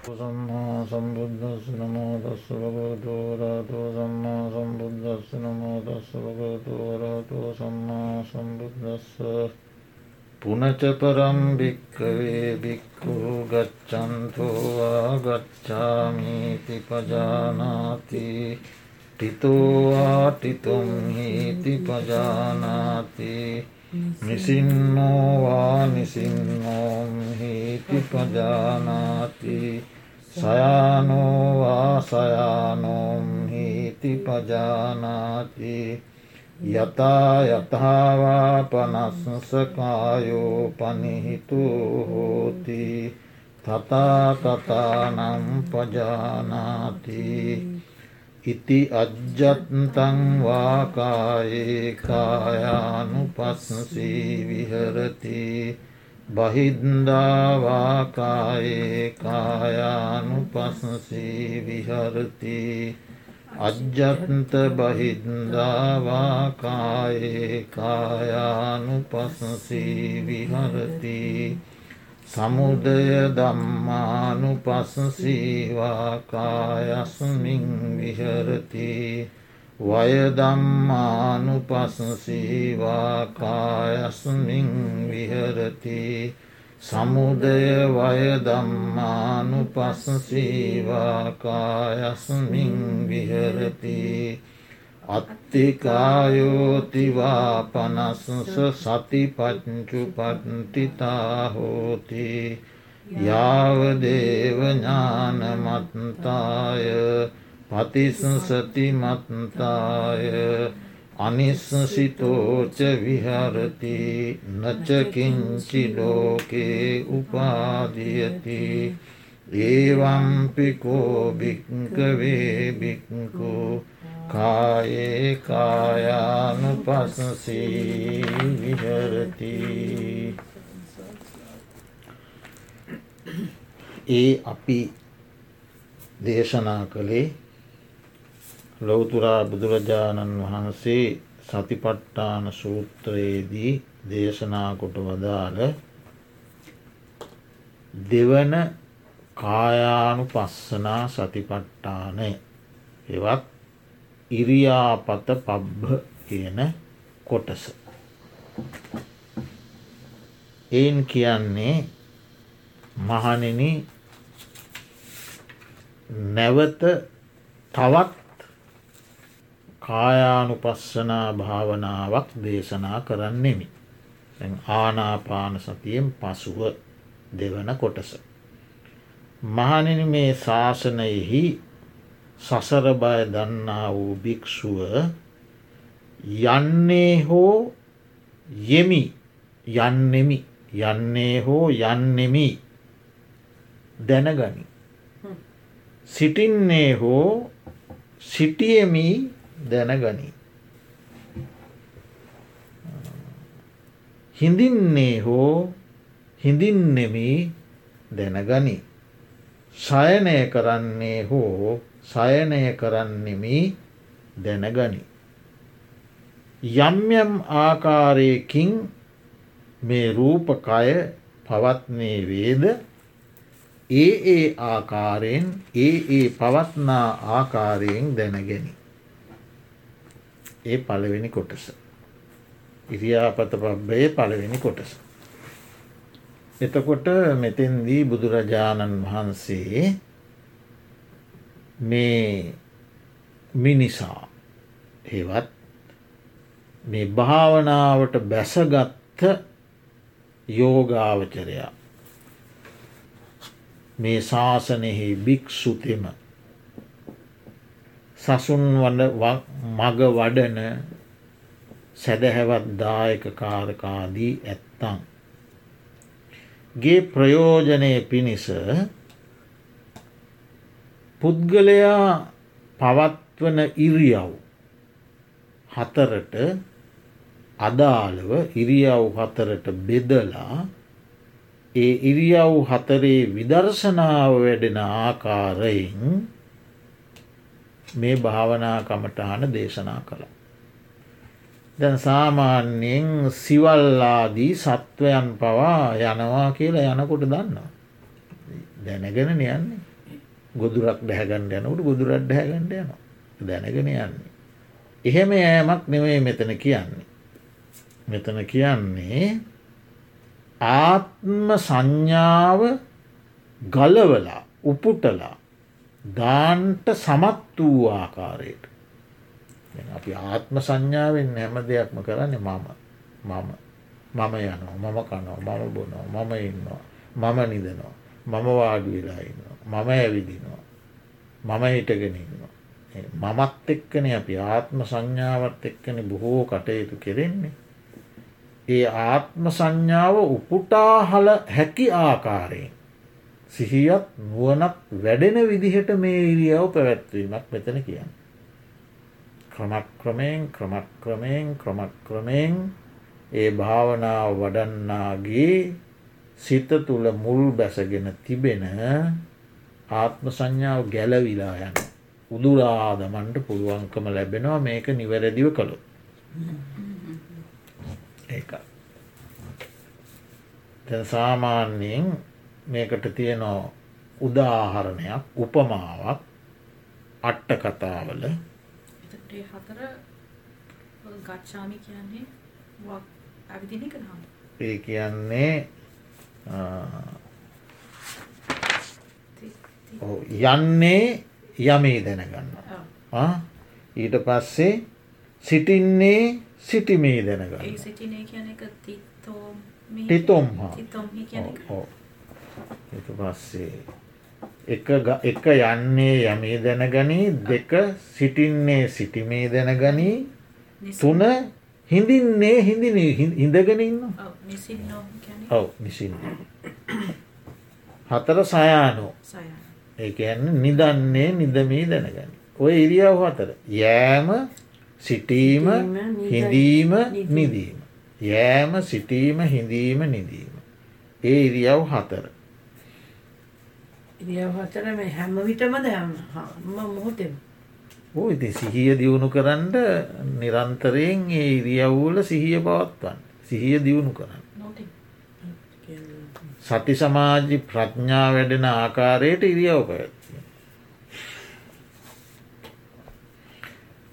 සම්මා සම්බුද්ධස්ස නමෝ දස්ස භගවතෝරාතෝ සම්මා සම්බුද්ධස්ස නමෝ දස්ස භගවතෝරාතෝ සම්මා සම්බුද්ධස්ස පුනච පරම් භික්කවේ බික්කු ගච්චන්තෝවා ගච්ඡාමීති පජානාති ටිතෝවා ටිතුම් හිති පජානාති නිසින්නෝවා නිසින්නෝම් හිති පජානාති. සයානෝවා සයානෝම් හිති පජානාති. යතා යථාවා පනස්සකායෝ පනිහිතු හෝති. තතා තතානම් පජානාති. ඉති අජ්ජත්තං වාකායේ කායානු පස්සී විහරති බහිද්දාවාකායේ කායානු පස්සී විහරති අජ්ජත්ත බහිද්දාවාකායේ කායානු පස්සී විහරති සමුදය දම්මානු පස්සීවාකායස්මින් විහරති. වයදම්මානු පස්සීවාකායස්මින් විහරති. සමුදය වයදම්මානු පස්සීවාකායස්මින් විහරති. අත්තිකායෝතිවා පනස්සස සති පච්චු පට්ටිතාහෝති යාවදේවඥානමත්තාය පතිසසතිමත්තාය අනිස්සසිතෝච විහරති නචකින්චි ලෝකේ උපාදියති. ඒවම්පිකෝ භික්කවේ භික්කෝ කායේ කායානු පස්සී විහරති ඒ අපි දේශනා කළේ ලොවතුරා බුදුරජාණන් වහන්සේ සතිපට්ඨාන සූත්‍රයේදී දේශනා කොට වදාළ දෙවන කායානු පස්සනා සතිපට්ඨානය. එවත් ඉරියාපත පබ්බ කියන කොටස. එයින් කියන්නේ මහනෙන නැවත තවත් කායානුපස්සනා භාවනාවක් දේශනා කරන්නෙමි. ආනාපාන සතියෙන් පසුව දෙවන කොටස. මහනිනි මේ ශාසනයෙහි සසරබය දන්නා වූ භික්‍ෂුව යන්නේ හෝ යෙමි යන්නෙමි යන්නේ හෝ යන්නෙමි දැනගනි. සිටින්නේ හෝ සිටියමි දැනගනි. හිඳින්නේ හෝ හිඳින්නෙමි දැනගනි. ශයනය කරන්නේ හෝ සයනය කරන්නෙමි දැනගනි. යම් යම් ආකාරයකින් මේ රූපකය පවත්නේ වේද ඒ ඒ ආකාරයෙන් ඒ ඒ පවත්නා ආකාරයෙන් දැනගැනි. ඒ පළවෙනි කොටස. ඉරියාපත පබ්බයේ පළවෙනි කොටස. එතකොට මෙතෙන්දී බුදුරජාණන් වහන්සේ මේ මිනිසා. ඒවත් මේ භාවනාවට බැසගත්ත යෝගාවචරයා. මේ ශාසනයෙහි භික්‍ෂුතිම සසුන් වඩ මග වඩන සැදැහැවත් දායක කාරකාදී ඇත්තං. ගේ ප්‍රයෝජනය පිණිස පුද්ගලයා පවත්වන ඉරියව් හතරට අදාළව ඉරියව් හතරට බෙදලා ඒ ඉරියව් හතරේ විදර්ශනාව වැඩෙන ආකාරයෙන් මේ භාවනා කමටහන දේශනා කළා. දැන් සාමාන්‍යයෙන් සිවල්ලාදී සත්වයන් පවා යනවා කියලා යනකොට දන්නවා. දැනගෙන යන්නේ. ගොදුරක් දැහැගණ්ඩ යනකට ගොදුරක් දැහැගණ්ඩ යන දැනගෙන යන්නේ. එහෙම යෑමක් නෙවේ මෙතන කියන්නේ. මෙතන කියන්නේ ආත්ම සංඥාව ගලවලා උපුටලා දාන්ට සමත් වූ ආකාරයට. අපි ආත්ම සංඥාවෙන් හැම දෙයක්ම කරන්නේ මම. මම. මම යනවා මම කනවා මම බොනවා මම ඉන්නවා මම නිදනවා මම වාඩි වෙලා ඉන්නවා. මම ඇවිදිනවා. මම හිටගෙන ඉන්නවා. මමත් එක්කන අපි ආත්ම සංඥාවත් එක්කන බොහෝ කටයුතු කෙරෙන්නේ. ඒ ආත්ම සංඥාව උපුටාහල හැකි ආකාරයෙන් සිහියත් නුවනක් වැඩෙන විදිහට මේ ඉරියව් පැවැත්වීමක් මෙතන කියන්න. ක්‍රමක්‍රමයෙන් ක්‍රමක්‍රමයෙන් ක්‍රමක්‍රමයෙන් ඒ භාවනාව වඩන්නාගේ සිත තුළ මුල් බැසගෙන තිබෙන ආත්ම සංඥාව ගැලවිලා යන. උදුරාදමන්ට පුළුවන්කම ලැබෙනවා මේක නිවැරදිව කළු. ඒ සාමාන්‍යයෙන් මේකට තියෙනවා උදාහරණයක් උපමාවක් අට්ට කතාවල ඒ කියන්නේ යන්නේ යමේ දැනගන්න. ඊට පස්සේ සිටින්නේ සිටිමේ දැනගන්න. ටිතොම් පස්සේ එක යන්නේ යමේ දැනගනී දෙක සිටින්නේ සිටිමේ දැනගනී තුන හිඳින්නේ හිඳින හිඳගෙන ඉන්න. ඔව නිසින්න හතර සයානෝ. ඒ ඇන්න නිදන්නේ නිදමී දැනගනි ඔය ඉරියව් හතර. යෑම සිටීම හිඳීම නිදීම. යෑම සිටීම හිඳීම නිදීම. ඒ ඉරියව් හතර. මේ හැම විටම හම මොහොතෙම. ඕ ඉති සිහිය දියුණු කරන්න නිරන්තරයෙන් ඒ ඉරියව්වල සිහිය පවත්වන්න. සිහිය දියුණු කරන්න සති සමාජි ප්‍රඥා වැඩෙන ආකාරයට ඉරියව් පැත්තිය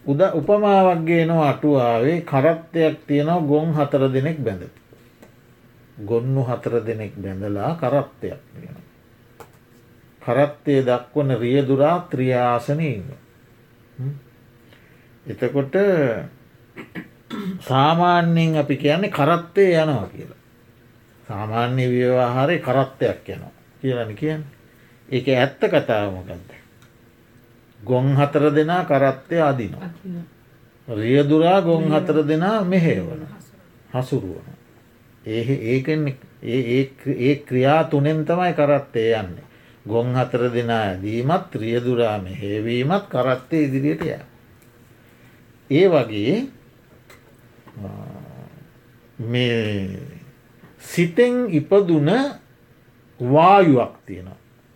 උද උපමාවක්ගේ නො අටුවාවේ කරත්තයක් තියෙනවා ගොන් හතර දෙනෙක් බැඳ ගොන්නු හතර දෙනෙක් බැඳලා කරත්තයක් තියෙන කරත්තය දක්වන රියදුරා ත්‍රියාසනීන්න. එතකොට සාමාන්‍යයෙන් අපි කියන්නේ කරත්තය යනවා කියලා. සාමාන්‍ය ව්‍යවහාරය කරත්තයක් යනවා කියලන කියන්න. එක ඇත්ත කතාවමකක්ද. ගොන් හතර දෙනා කරත්තය අදිනවා. රියදුරා ගොන් හතර දෙනා මෙහේවන හසුරුවන. ඒ ඒකෙන් ඒ ක්‍රියා තුනෙන් තමයි කරත්තය යන්නේ. ගොන් හතර දෙනා ඇදීමත් ත්‍රියදුරාම හේවීමත් කරත්තය ඉදිරියට ය. ඒ වගේ මේ සිතෙන් ඉපදුන වායුවක් තියෙන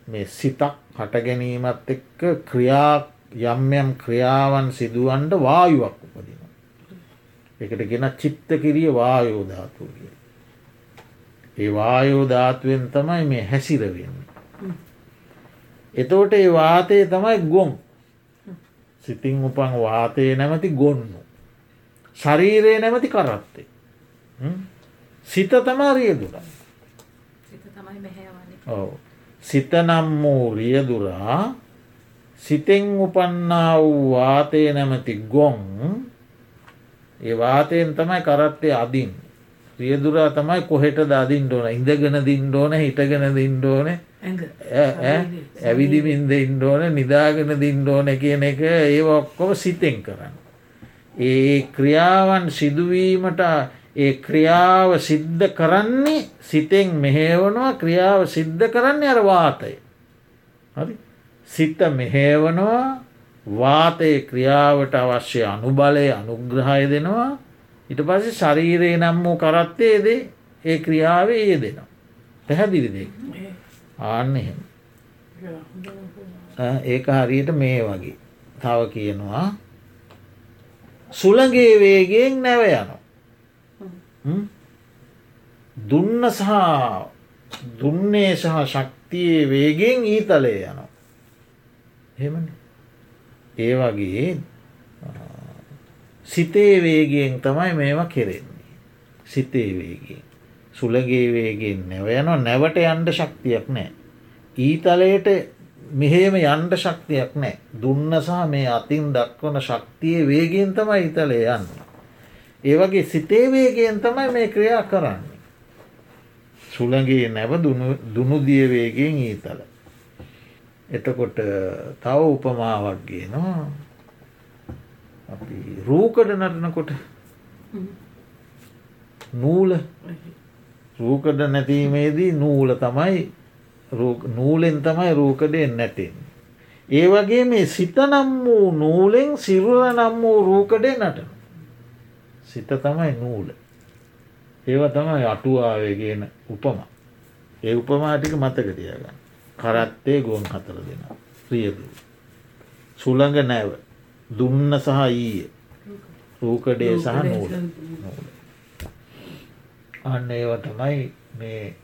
මේ සිතක් හට ගැනීමත් එක්ක ක්‍රියා යම්යම් ක්‍රියාවන් සිදුවන්ට වායුවක් උපදින. එකට ගෙන චිත්ත කිරිය වායෝධාතුව කිය. ඒ වායෝධාතුවෙන් තමයි මේ හැසිරවෙන්න. එතෝට ඒ වාතය තමයි ගොන් සිතින් උපන් වාතය නැමති ගොන්නු. ශරීරයේ නැමති කරත්තේ. සිත තමා රියදුර. සිත නම් වූ රියදුරා සිතෙන් උපන්නා වූ වාතය නැමති ගොන් ඒ වාතයෙන් තමයි කරත්තය අදින්. රියදුරා තමයි කොහෙට දදින් ඕන? ඉඳගෙන දින් ඕන හිටගෙන දින් ඕනේ? ඇවිදිමින්ද ඉන්ඩෝන නිදාගෙන දින්ඩෝන කියන එක ඒ ඔක්කොම සිතෙන් කරන්න. ඒ ක්‍රියාවන් සිදුවීමට ඒ ක්‍රියාව සිද්ධ කරන්නේ සිතෙන් මෙහේවනවා ක්‍රියාව සිද්ධ කරන්නේ අර වාතය. හරි සිත මෙහේවනවා වාතය ක්‍රියාවට අවශ්‍ය අනුබලය අනුග්‍රහය දෙනවා ඉට පස්සේ ශරීරයේ නම් වූ කරත්තයේදේ ඒ ක්‍රියාවේ ඒ දෙනවා. පැහැදිලිදේ. ආන්න එහෙම ඒක හරියට මේ වගේ තව කියනවා සුළගේ වේගෙන් නැව යන දුන්න සහ දුන්නේ සහ ශක්තියේ වේගෙන් ඊතලේ යන හෙමන ඒ වගේ සිතේ වේගෙන් තමයි මේවා කෙරෙන්නේ. සිතේ වේගෙන්. සුළගේ වේගෙන් නැව යනවා නැවට යන්ඩ ශක්තියක් නෑ. ඊතලයට මෙහෙම යන්ඩ ශක්තියක් නෑ දුන්න සහ මේ අතින් දක්වන ශක්තිය වේගෙන් තමයි ඉතලේ යන්න. ඒවගේ සිතේ වේගෙන් තමයි මේ ක්‍රියා කරන්නේ. සුළගේ නැව දුනුදිය වේගෙන් ඊතල. එතකොට තව උපමාවක් ගේනවා අපි රූකඩ නටනකොට නූල රූකඩ නැතිීමේදී නූල තමයි නූලෙන් තමයි රූකඩයෙන් නැටෙන්. ඒ වගේ මේ සිත නම් වූ නූලෙන් සිරුල නම් වූ රූකඩේ නටන. සිත තමයි නූල. ඒව තමයි අටුවාවගෙන උපම. ඒ උපමාටික මතකතියගන්න. කරත්තේ ගොන් හතර දෙෙන ප්‍රියද. සුළඟ නැව දුන්න සහ ඊය රූකඩේ සහ නූල අන්න ඒව තමයි මේ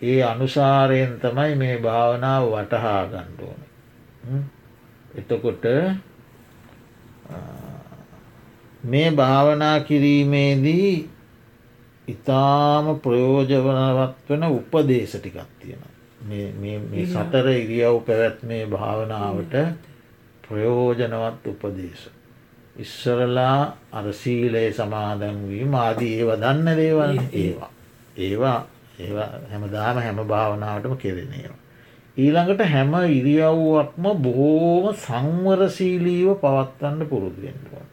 ඒ අනුසාරයෙන් තමයි මේ භාවනාව වටහා ගණ්ඩෝන එතකොට මේ භාවනා කිරීමේදී ඉතාම ප්‍රයෝජවනවත් වන උපදේශ ටිකක් තියෙන මේ සතර ඉරියව් පැවැත්මේ භාවනාවට ප්‍රයෝජනවත් උපදේශ. ඉස්සරලා අරසීලයේ සමාදැන්වීම ආදී ඒව දන්න දේවල් ඒවා. ඒවා ඒවා හැමදාම හැම භාවනාවටම කෙරෙනේවා. ඊළඟට හැම ඉරියව්වක්ම බොහෝම සංවරශීලීව පවත්වන්න පුරුදුවෙන්ටුවන්.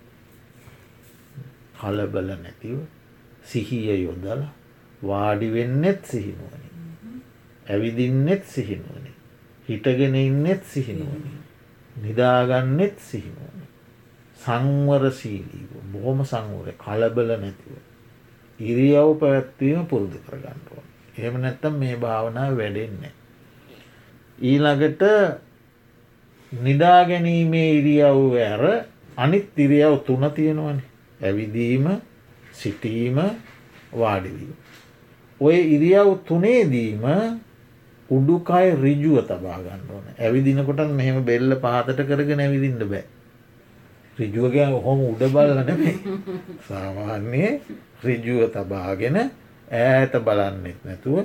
කලබල නැතිව සිහිය යොදල වාඩිවෙන්නෙත් සිහිනුවනි. ඇවිදින්නෙත් සිහිනුවනි. හිටගෙන ඉන්නෙත් සිහිනුවනි. නිදාගන්නෙත් සිහිනුවනි. සංවරශීලීව බොහොම සංවර කලබල නැතිව. ඉරියව් පැවැත්වීම පුරුදු කරගන්නටුවන්. එහෙම නැත්තම් මේ භාවනාව වැඩෙන්නේ. ඊළඟට නිදාගැනීමේ ඉරියව් ඇර අනිත් ඉරියව් තුන තියෙනවන ඇවිදීම සිටීම වාඩිවීම. ඔය ඉරියව් තුනේදීම උඩුකයි රිජුව තබා ගන්න ඕන ඇවිදිනකොටත් මෙහෙම බෙල්ල පහතට කරගෙන ඇවිදින්න බෑ. රිජුවගේ හොම උඩ බලන නෙමේ සාමාන්‍යයේ රිජුව තබාගෙන ඈත බලන්නෙත් නැතුව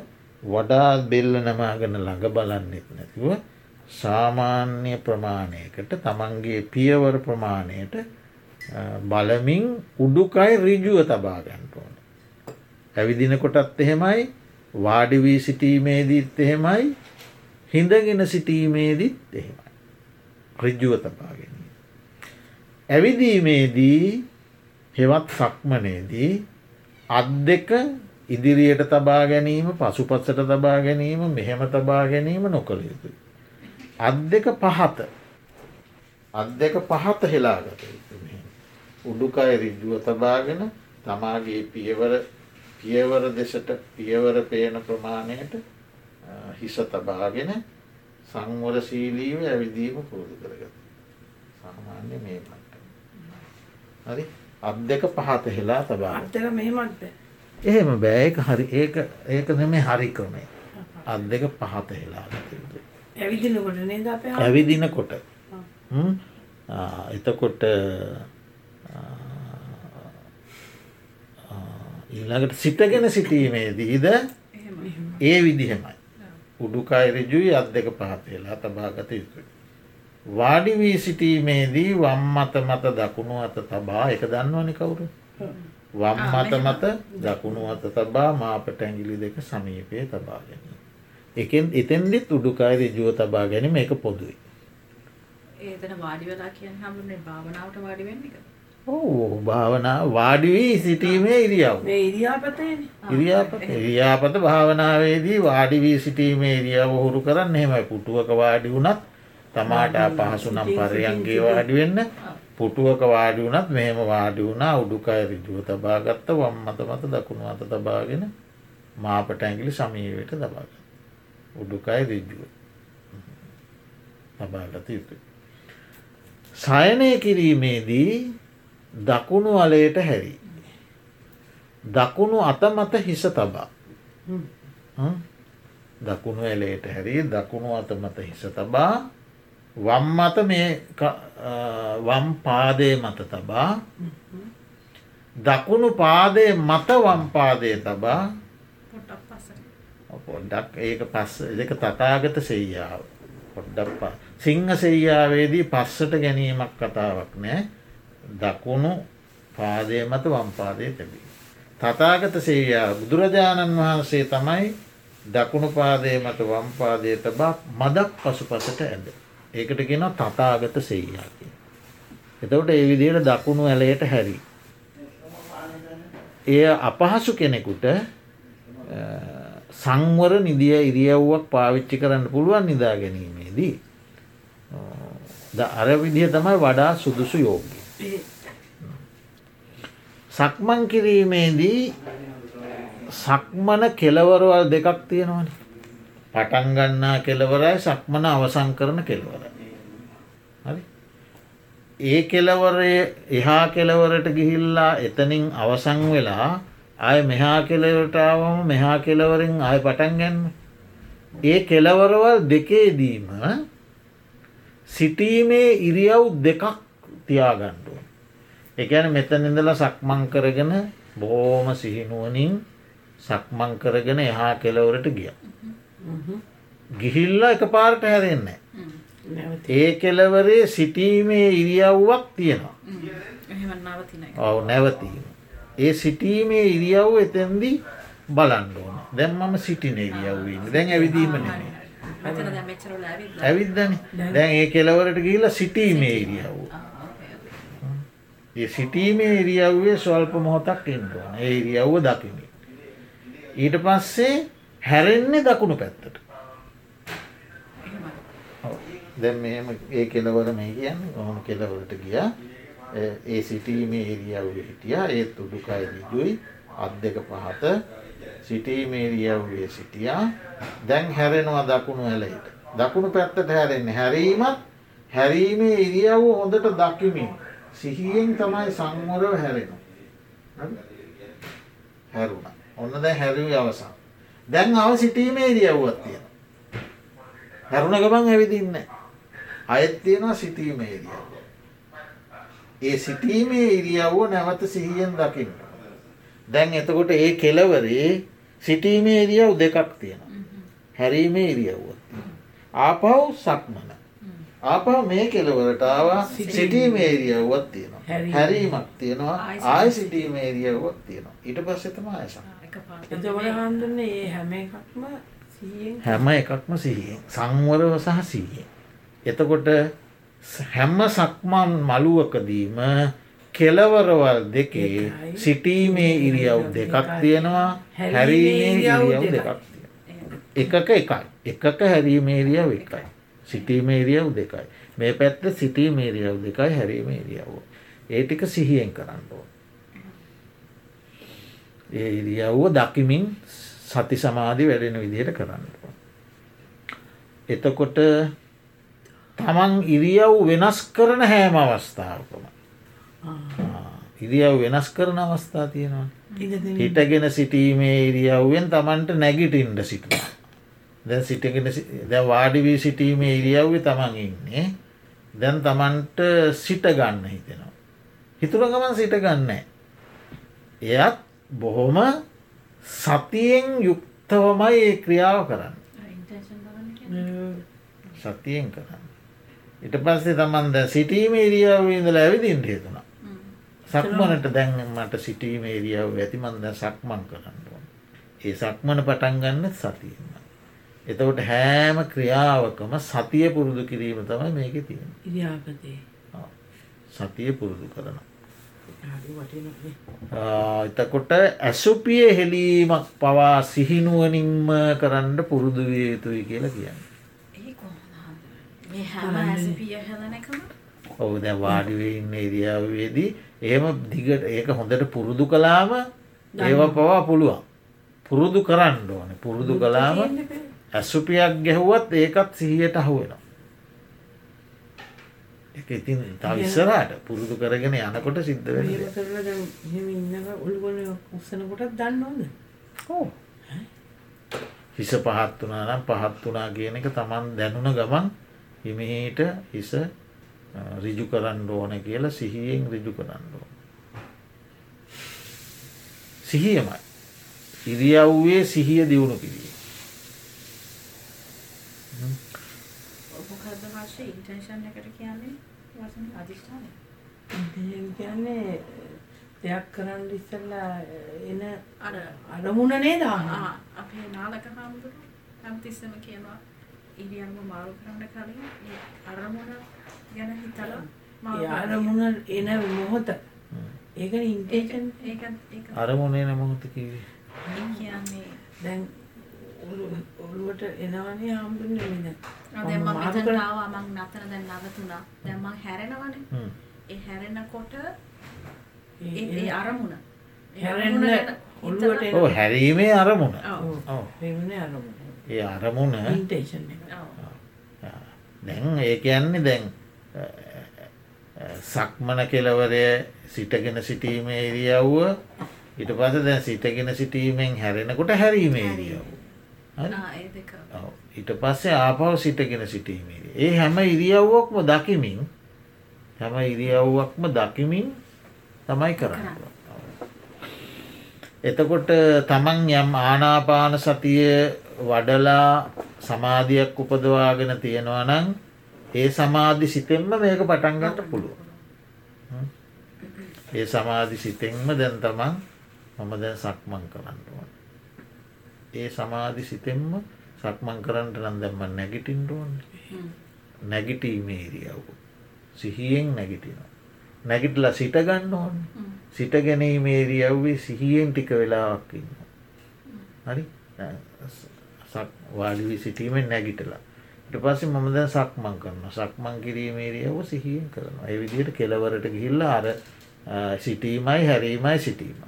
වඩා බෙල්ල නමාගෙන ළඟ බලන්නෙත් නැතිව සාමාන්‍ය ප්‍රමාණයකට තමන්ගේ පියවර ප්‍රමාණයට බලමින් උඩුකයි රිජුව තබා ගන්නට ඕන. ඇවිදිනකොටත් එහෙමයි වාඩිවී සිටීමේදීත් එහෙමයි හිඳගෙන සිටීමේදීත් එහෙමයි. රිජ්ජුව තපාගෙන. ඇවිදීමේදී හෙවත් සක්මනේදී අත් දෙක ඉදිරියට තබා ගැනීම පසුපත්සට තබා ගැනීම මෙහෙම තබා ගැනීම නොකළ යුතුයි. අත් දෙක පහත අත් දෙක පහත හෙලාගත උඩුකය රිජ්ජුව තබාගෙන තමාගේ පියවර පියවර දෙසට පියවර පේන ප්‍රමාණයට හිස තබාගෙන සංවර සීලීව ඇවිදීම පුරුදු කරගත. සාමාන්‍ය මේ මට. හරි? අත් දෙක පහත හෙලා තබා අත්තක මෙහෙමත්ද. එහෙම බෑක හරි ඒක ඒක නෙමේ හරි ක්‍රමේ අත් දෙක පහත හෙලා ඇවිදිනකොට නේද අප ඇවිදිනකොට. එතකොට ඊළඟට සිටගෙන සිටීමේදීද ඒ විදිහෙමයි. උඩුකයිරජුයි අත් දෙක පහතේලා තබාගත යුතුයි. වාඩි වී සිටීමේදී වම් මත මත දකුණු අත තබා එක දන්නවනි කවුරු. වම් මත මත දකුණු අත තබා මාපට ඇගිලි දෙක සමීපය තබා ගැනීම. එකෙන් එතෙන්දිත් උඩුකායි රජුව තබා ගැනීම එක පොදුයි. ඒතන වාඩි වෙලා කියන්න හමුන්නේ භාවනාවට වාඩි වෙන්න එක. භාවනා වාඩිවී සිටීමේ ඉරියව්. ඉරියාපත. ඉරියාපත භාවනාවේදී වාඩිවී සිටීමේ ඉරියාව හුරු කරන්න එහෙමයි. පුටුවක වාඩි වුණත් තමාට පහසු නම් පරයන්ගේ වාඩි වෙන්න. පුටුවක වාඩි වුණත් මෙහෙම වාඩි වුණා. උඩුකය රිජුව තබාගත්ත වම් මත මත දකුණු අත තබාගෙන මාපට ඇගිලි සමීවට තබාග උඩුකය රිජ්ජුව තබාගත යුතුයි. සයනය කිරීමේදී දකුණු අලයට හැරි. දකුණු අතමත හිස තබා. දකුණු ඇලේට හැරි දකුණු අතමත හිස තබා. වම් මත මේ වම් පාදය මත තබා. දකුණු පාදය මත වම් පාදය තබා. පොඩ්ඩක් ඒක පස්ස දෙක තතාගත සෙයියාව. පොඩ්ඩක් සිංහ සෙයියාවේදී පස්සට ගැනීමක් කතාවක් නෑ දකුණු පාදය මත වම්පාදය තැබී. තතාගත සේයා බුදුරජාණන් වහන්සේ තමයි දකුණු පාදය මත වම්පාදය තබා මදක් පසු පසට ඇද. ඒකට ගෙන තතාගත සෙයියා කිය. එතවට ඒ විදියට දකුණු ඇලයට හැරි. එය අපහසු කෙනෙකුට අ, සංවර නිදිය ඉරියව්වක් පාවිච්චි කරන්න පුළුවන් නිදා ගැනීමේදී. ද අර විදිහ තමයි වඩා සුදුසු යෝග්‍ය. ඒ සක්මන් කිරීමේදී සක්මන කෙලවරවල් දෙකක් තියෙනවන. පටන් ගන්නා කෙලවරයි සක්මන අවසං කරන කෙලවර. හරි ඒ කෙලවරය එහා කෙලවරට ගිහිල්ලා එතනින් අවසං වෙලා අය මෙහා කෙලවටාවම මෙහා කෙලවරින් අය පටන් ගැන්ම. ඒ කෙලවරවල් දෙකේදීම සිටීමේ ඉරියව් දෙකක් තියාගණ්ඩුව. එකන මෙතන ඉඳලා සක්මං කරගෙන බෝම සිහිනුවනින් සක්මං කරගෙන එහා කෙලවරට ගිය. ගිහිල්ලා එක පාරට හැරෙන්නේ. ඒ කෙලවරේ සිටීමේ ඉරියව්වක් තියෙනවා. ඔව නැවතීම. ඒ සිටීමේ ඉරියව් එතැන්දි බලන්න ඕන දැන් මම සිටින ඉරියව්වන්න දැන් ඇවිදීම නෙමේ. ඇවිද්දන දැන් ඒ කෙලවරට ගිහිලා සිටීමේ ඉරියව්. ඒ සිටීමේ ඉරියව්වේ ස්වල්ප මොහොතක් එන්ටුවන ඒ ඉරියව්ව දකිමි. ඊට පස්සේ හැරෙන්නේ දකුණු පැත්තට. දැන් මෙහෙම ඒ කෙලවර මේ කියන්න ඔහොම කෙලවලට ගිය. ඒ සිටීමේ ඒරියව්ව හිටිය. ඒත් උඩුකයි දිගුයි අත් දෙක පහත. සිටීමේරියව්වේ සිටියා. දැන් හැරෙනවා දකුණු ඇලයිට. දකුණු පැත්තට හැරෙන්නේ හැරීමත් හැරීමේ ඉරියව් හොඳට දකිමින්. සිහියෙන් තමයි සංවරව හැරෙනවා. හැරුණ. ඔන්න දැ හැරවි අවසන්. දැන් අව සිටීමේ ඉරියව්වත් තියෙන හැරුණ ගමන් ඇවිදින්න අයත් තියෙනවා සිටීමේ ඉරියව්ව. ඒ සිටීමේ ඉරියව්ව නැවත සිහියෙන් දකින්න. දැන් එතකොට ඒ කෙලවරේ සිටීමේ ඉරියව් දෙකක් තියෙන හැරීමේ ඉරියව්වත් ආපව් සක්මන ආපව මේ කෙලවරට ආවා. සිටීමේ ඉරියව්වත් තියෙනවා. හැරීම. හැරීමක් තියෙනවා. ආයි සිටීමේ ඉරියව්වත් තියෙනවා. ඊට පස්සෙතම අයසක් එකපාරට එතකොට හාමුදුරනේ ඒ හැම එකක්ම සිහියෙන්? හැම එකක්ම සිහියෙන්. සංවරව සහ සීයෙන්. එතකොට හැම සක්මන් මළුවකදීම කෙලවරවල් දෙකේ. සිටීමේ ඉරියව් දෙකක් තියෙනවා. හැරීමේ ඉරියව් දෙකක්. තියෙන. එකක එකයි. එකක හැරීමේ ඉරියව් එකයි. සිටීමේ ඉරියව් දෙකයි. මේ පැත්ත සිටීමේ ඉරියව් දෙකයි හැරීමේ ඉරියව්ව. ඒ ටික සිහියෙන් කරන්න ඕන. ඒ ඉරියව්ව දකිමින් සති සමාධි වැඩෙන විදිහට කරන්න. එතකොට තමන් ඉරියව් වෙනස් කරන හෑම අවස්ථාවකම ඉරියව් වෙනස් කරන අවස්ථා තියෙනවා. හිටගෙන සිටීමේ ඉරියව්වෙන් තමන්ට නැගිටින්ට සිටුවා. දැන් සිටගෙන දැ වාඩිවී සිටීමේ ඉරියව්ව තමන් ඉන්නේ දැන් තමන්ට සිට ගන්න හිතෙනවා. හිතුර ගමන් සිට ගන්න. එයත් බොහොම සතියෙන් යුක්තවමයි ඒ ක්‍රියාව කරන්න. සතියෙන් කරන්න. ඉට පස්සේ තමන් ද සිටීම ඉරියාව ඉඳල ඇවිදින්ට හේතුනා. සක්මනට දැන් මට සිටීම ඒරියාව ඇතිමන්ද සක්මන් කරන්න. ඒ සක්මන පටන් ගන්න සතියන්න. එතකොට හෑම ක්‍රියාවකම සතිය පුරුදු කිරීම තමයි මේක තියෙන. සතිය පුරුදු කරන. එතකොට ඇසුපිය හෙලීමක් පවා සිහිනුවනින්ම කරන්න පුරුදු විය යුතුයි කියලා කියන්න. ඒ කොහොමද? මේ හැම ඇසිපිය හැදන එකම? ඔහු දැ වාඩිවන්න ඉරියාවේදී. එහෙම දිගට ඒක හොඳට පුරුදු කලාම ඒව පවා පුළුවන්. පුරුදු කරන්න ඕන. පුරුදු කලාම ඇසුපියක් ගැහුවත් ඒකත් සිහියට අහුවෙනවා. එක ඉතින් තවිස්සරට පුරුදු කරගෙන යනකොට සිද්ධ වෙන මේක කරලා දැන් එහෙම ඉන්නක ඔළුගොල්ල උස්සනකොටත් දන්න ඕද ඕ. හිස පහත් වනා නම් පහත් වනා කියන එක තමන් දැනුන ගමන් හිමහිට හිස රිජු කරන්න ඕන කියලා සිහියෙන් රිජු කරන්න ඕන. සිහියමයි. ඉරියව්වේ සිහිය දියුණු කිරීම. මොකක්ද වශය ඉන්ටේෂන් එකට කියන්නේ වසන අධිෂ්ඨානය ඉතින් කියන්නේ දෙයක් කරන්න ඉස්සල්ලා එන අර අරමුණනේ දාන්න ආ, අපේ නාලක හාමුදුරු හැමතිස්සම කියනවා ඉරියල්ම මාරු කරන්න කලින් ඒ අරමුණ ගැන හිතලා මාරු. අරමුණ එන මොහොත. ඒක ඉන්ටේෂන් ඒක ඒක. අරමුණේ නමොහොත කිවේ. ඒ කියන්නේ දැන් එනවනේ හාමුදුරනේ මෙන්න ආ, දැන් මම කර- ආවා මං නතර දැන් නවතුණා දැන් මං හැරෙනවනේ. ඒ හැරෙනකොට ඒ ඒ අරමුණ. හැරෙන්න ඔළුවට ඕ හැරීමේ අරමුණ. ඔව්. ඔව්. එවනේ අරමුණ. ඒ අරමුණ ඉන්ටේෂන් එක. ඔව්. දැන් ඒ කියන්නේ දැන් සක්මන කෙලවරය සිටගෙන සිටීමේ ඉරියව්ව ඉට පස දැන් සිටගෙන සිටීමෙන් හැරෙනකොට හැරීමේ ඉරියව් හරි? ආ, ඒ දෙක ඔව්. ඊට පස්සේ ආපව සිටගෙන සිටීමේ ඒ හැම ඉරියව්වක්ම දකිමින් හැම ඉරියව්වක්ම දකිමින් තමයි කරන්න. එතකොට තමන් යම් ආනාපාන සතිය වඩලා සමාධියක් උපදවාගෙන තියෙනවා නම් ඒ සමාධි සිතෙන්ම මේක පටන්ගට පුළුව. ඒ සමාධි සිතෙන්ම දැන් තමන් මම දැන් සක්මන් කරන්න ඕන. ඒ සමාධි සිතෙන්ම සක්මන් කරන්නට නම් දැම්ම නැගිටින්ටුවන් හ්ම්. නැගිටීමේ ඉරියව්. සිහියෙන් නැගිටිනවා. නැගිටලා සිටගන්න ඕන්න හ්ම්. සිටගැනීමේ ඉරියව්වේ සිහියෙන් ටික වෙලාවක් ඉන්න. හරි වාඩිවී සිටීමෙන් නැගිටලා. ට පස්සේ මම දැන් සක්මන් කරන සක්මන් කිරීමේ ඉරියව්ව සිහියෙන් කරනවා. ඒ විදියට කෙලවරට ගිහිල්ල අර සිටීමයි හැරීමයි සිටීම.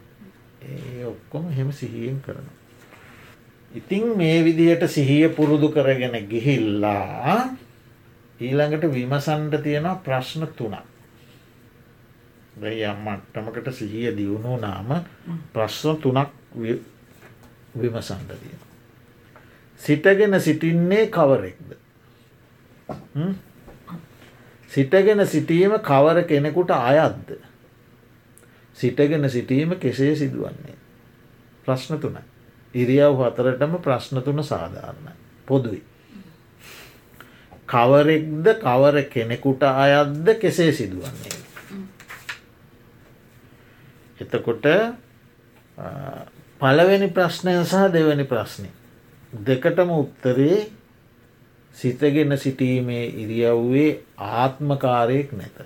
ඒ ඔක්කොම හෙම සිහියෙන් කරනවා. ඉතිං මේ විදිහට සිහිය පුරුදු කරගෙන ගිහිල්ලා ඊළඟට විමසන්ට තියෙනවා ප්‍රශ්න තුනක්. යම් මට්ටමකට සිහිය දියුණු නාම ප්‍රශ්න තුනක් වි- විමසන්ට තියෙන. සිටගෙන සිටින්නේ කවරෙක්ද. හ්ම්? සිටගෙන සිටීම කවර කෙනෙකුට අයත්ද. සිටගෙන සිටීම කෙසේ සිදුවන්නේ. ප්‍රශ්න තුනයි. ඉරියව් හතරටම ප්‍රශ්න තුන සාධාරණයි. පොදුයි. කවරෙක්ද කවර කෙනෙකුට අයත්ද කෙසේ සිදුවන්නේ. එතකොට පළවෙනි ප්‍රශ්නය සහ දෙවැනි ප්‍රශ්නය. දෙකටම උත්තරේ සිතගෙන සිටීමේ ඉරියව්වේ ආත්මකාරයෙක් නැත.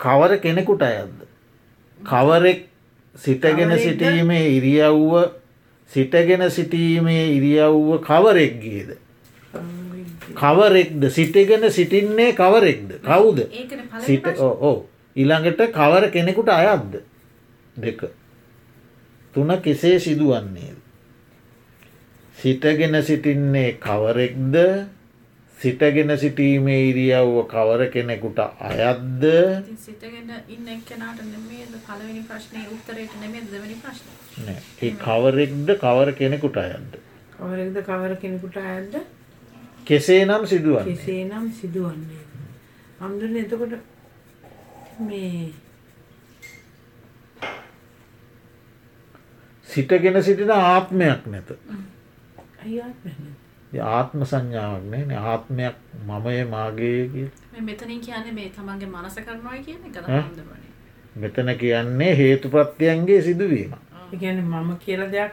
කවර කෙනෙකුට අයත්ද. කවරෙක් සිටගෙන? සිටීමේ ඉරියව්ව සිටගෙන සිටීමේ ඉරියව්ව කවරෙක්ගේද. කවරෙක්ද? සිටගෙන සිටින්නේ කවරෙක්ද? කවුද? සිට. ඕ ඊළඟට කවර කෙනෙකුට අයත්ද දෙක. තුන කෙසේ සිදුවන්නේද? සිටගෙන සිටින්නේ කවරෙක්ද සිටගෙන සිටීමේ ඉරියව්ව කවර කෙනෙකුට අයත්ද? ඉතින් සිටගෙන ඉන්න එක්කෙනාට නෙමෙයිද? පළවෙනි ප්‍රශ්නේ උත්තරේට නෙමෙයිද? දෙවෙනි ප්‍රශ්නේ? නෑ. ඒ කවරෙක්ද කවර කෙනෙකුට අයත්ද? කවරෙක්ද කවර කෙනෙකුට අයද්ද කෙසේ නම් සිදුවන්නේ. කෙසේ නම් සිදුවන්නේ. හම්දුරන එතකොට මේ සිටගෙන සිටින ආත්මයක් නැත. ඒ ආත්ම සංඥාවක් නෑ ආත්මයක් මමය මාගේ මෙතනින් කියන්නේ මේ තමන්ගේ මනස කරනවා කියන එකද ඈ? හාමුදුරුවනේ? මෙතන කියන්නේ හේතු ප්‍රත්‍යයන්ගේ සිදුවීම ගැන මම කියල දෙයක්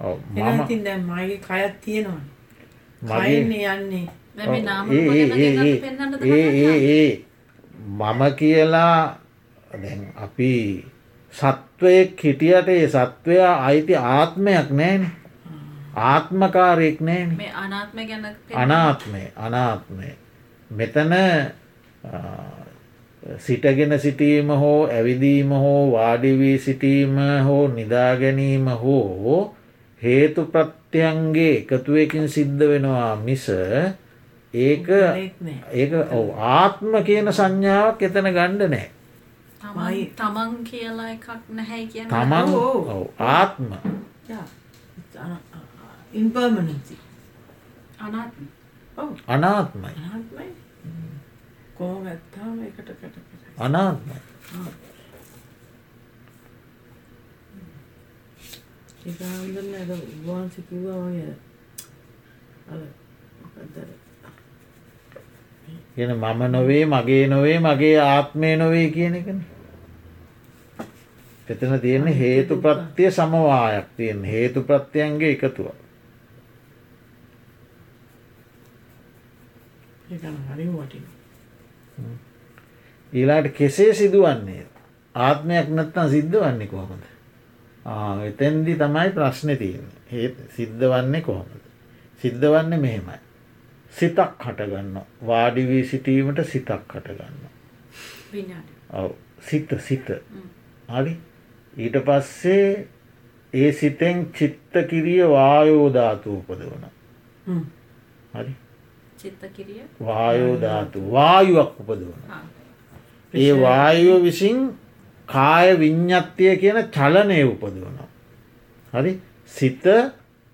ඔව්, එන මම ඉතින් දැන් මගේ කයත් තියෙනවා මගේ කයන්නේ යන්නේ. දැන් මේ ඔව්, නාම ඒ- මම කියලා දැන් අපි සත්වයෙක් හිටියට ඒ සත්වයා අයිති ආත්මයක් නෑන ආත්මකාරයෙක් මේ අනාත්මය අනාත්මය අනාත්මය. මෙතන සිටගෙන සිටීම හෝ ඇවිදීම හෝ වාඩිවී සිටීම හෝ නිදාගැනීම හෝ හේතු ප්‍රත්‍යයන්ගේ එකතුවකින් සිද්ධ වෙනවා මිස ඒක නෑ. ඔව් ආත්ම කියන සංඥාවක් එතන ගණ්ඩ නෑ. තමන් තමන් කියලා එකක් නැහැ කියන තමන් ඔව්. ඔව්, ආත්ම ඉන්පර්මනසි අනාත්ම. අනාත්මයි. අනාත්මයි. කොහොම ඇත්තාම එකට කට අනාත්මයි. ඒකාන්දන්න ඇද උවාන්ස කිව්වා වගේ අර මොකක්දර ගෙන මම නොවේ මගේ නොවේ මගේ ආත්මය නොවේ කියන එකන. එතන තියෙන හේතු ප්‍රත්තිය සමවායක් තියෙන හේතු ප්‍රත්තියන්ගේ එකතුව ඒකන හරි වටින ඊලාට කෙසේ සිදුවන්නේ? ආත්මයක් නැත්තම් සිද්ධ වන්නේ කොහොමද එතැන්දි තමයි ප්‍රශ්නය තියෙන ඒ සිද්ධ වන්නේ කොහොමද? සිද්ධ වන්නේ මෙහෙමයි. සිතක් හටගන්න වාඩිවී සිටීමට සිතක් හටගන්න ඔව. සිත සිත. හරි? ඊට පස්සේ ඒ සිතෙන් චිත්ත කිරිය වායෝධාතු උපදවන හරි චිත්ත කිරිය? වායෝධාතු වායුවක් උපදවන. ඒ වායුව විසින් කාය විඤ්ඥත්තිය කියන චලනය උපදවනවා. හරි? සිත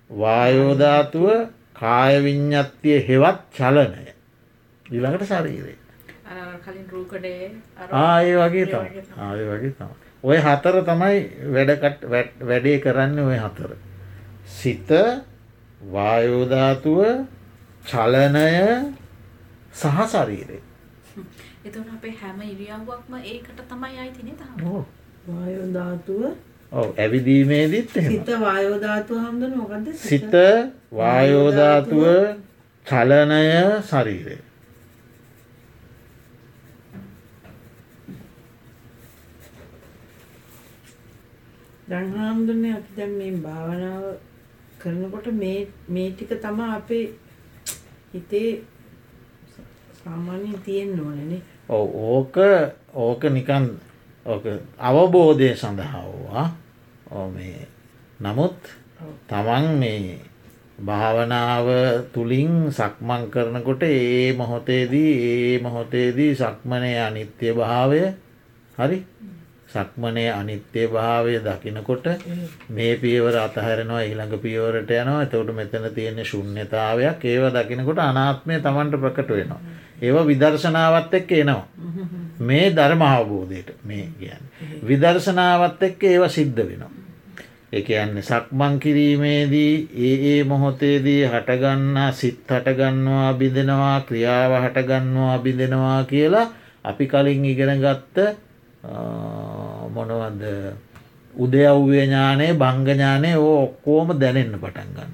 වායෝධාතුව කාය විඤ්ඥත්තිය හෙවත් චලනය. ඊළඟට ශරීරේ ආය වගේ ඒ තම වගේ තමයි. ආය වගේ තම ඔය හතර තමයි වැඩකට වැඩේ කරන්න ඔය හතර. සිත වායෝධාතුව චලනය සහ ශරීරේ එතන අපේ හැම ඉරියව්වක්ම ඒකට තමයි අයිතිනේ තම ඕ වායෝධාතුව ඔව ඇවිදීමේදීත් එහෙම සිත වායෝධාතුව හම්දන මොකක්ද සිත වායෝධාතුව චලනය ශරීරය. දැන්හාමුදුරන්නේ අපි දැන් මේ භාවනාව කරනකොට මේ මේ ටික තමා අපේ හිතේ සාමාන්‍යයෙන් තියෙන්න ඕනනේ ඔව් ඕක ඕක නිකන් අවබෝධය සඳහා වූවා ඕ මේ නමුත් තමන් මේ භාවනාව තුළින් සක්මං කරනකොට ඒ මොහොතේදී ඒ මොහොතේදී සක්මනය අනිත්‍ය භාවය. හරි සක්මනය අනිත්‍ය භාවය දකිනකොට මේ පියවර අතහැරෙනවා ඊළඟ පියවරට යනවා එතවට මෙතන තියෙන ශුන්්‍යතාවයක් ඒව දකිනකොට අනාත්මය තමන්ට ප්‍රකට වෙනවා. ඒව විදර්ශනාවත් එක්ක එනවා. මේ ධර්ම අවබෝධයට මේ කියන්න. විදර්ශනාවත් එක්ක ඒව සිද්ධ වෙනවා. එක යන්න සක්මං කිරීමේදී ඒ ඒ මොහොතේදී හටගන්නා සිත් හටගන්නවා බිඳෙනවා ක්‍රියාව හටගන්නවා බිඳෙනවා කියලා අපි කලින් ඉගෙන ගත්ත මොනවද උදයව්‍ය ඥානය භංගඥානය ඕ ඔක්කෝම දැනෙන්න පටන් ගන්න.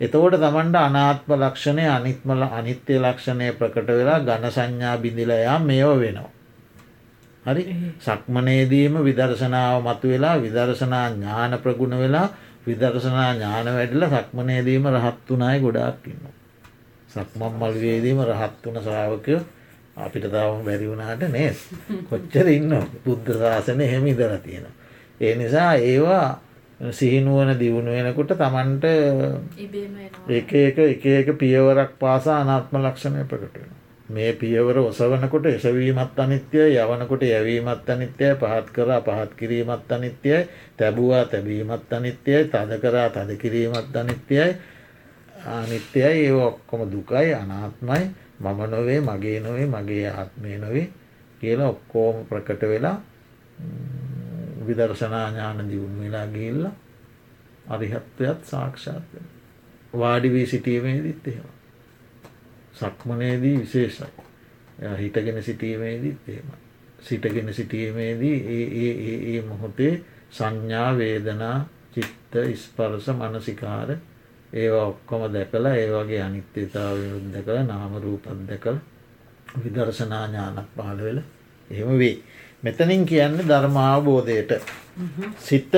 එතකොට තමන්ට අනාත්ම ලක්ෂණය අනිත්මල අනිත්‍ය ලක්ෂණය ප්‍රකට වෙලා ගණ සංඥා බිඳිලයා මේෝ වෙනවා. හරි සක්මනේදීම විදර්ශනාව මතු වෙලා විදර්ශනා ඥාන ප්‍රගුණ වෙලා විදර්ශනා ඥාන වැඩල සක්මනේදීම රහත් වනායි ගොඩාක් ඉන්න. සක්මන් මල්වේදීම රහත් වන ශ්‍රාවකයෝ අපිට තවම බැරි වුණාට නේත් කොච්චර ඉන්න බුද්ධ ශාසන එහෙම ඉදර තියෙන. ඒ නිසා ඒවා සිහිනුවන දියුණු වෙනකුට තමන්ට එක එක එක එක පියවරක් පාසා අනාත්ම ලක්ෂණය ප්‍රකට වෙන. මේ පියවර ඔසවනකොට එසවීමත් අනිත්‍යය යවනකොට යැවීමත් අනිත්‍යය පහත් කරා පහත් කිරීමත් අනිත්‍යයි තැබවා තැබීමත් අනිත්‍යයි තද කරා තද කිරීමත් අනිත්‍යයි. අනිත්‍යයි ඒ ඔක්කොම දුකයි අනාත්මයි මම නොවේ මගේ නොවේ මගේ ආත්මය නොවේ කියලා ඔක්කෝම ප්‍රකට වෙලා විදර්ශනා ඥාන දියුණු වෙලා ගිල්ල අරිහත්වයත් සාක්ෂාත් වෙන. වාඩිවී සිටීමේදීත් එහෙම. සක්මනේදී විශේෂයි. හිටගෙන සිටීමේදීත් එහෙම. සිටගෙන සිටීමේදී ඒ ඒ මොහොතේ සංඥා වේදනා චිත්ත ස්පර්ස මනසිකාර ඒවා ඔක්කොම දැකලා ඒ වගේ අනිත්‍යතාවයුත් දැකළ නාමරූපත් දැකළ විදර්ශනා ඥානක් පහළ වෙල එහෙම වේ. මෙතනින් කියන්නේ ධර්මාවබෝධයට සිත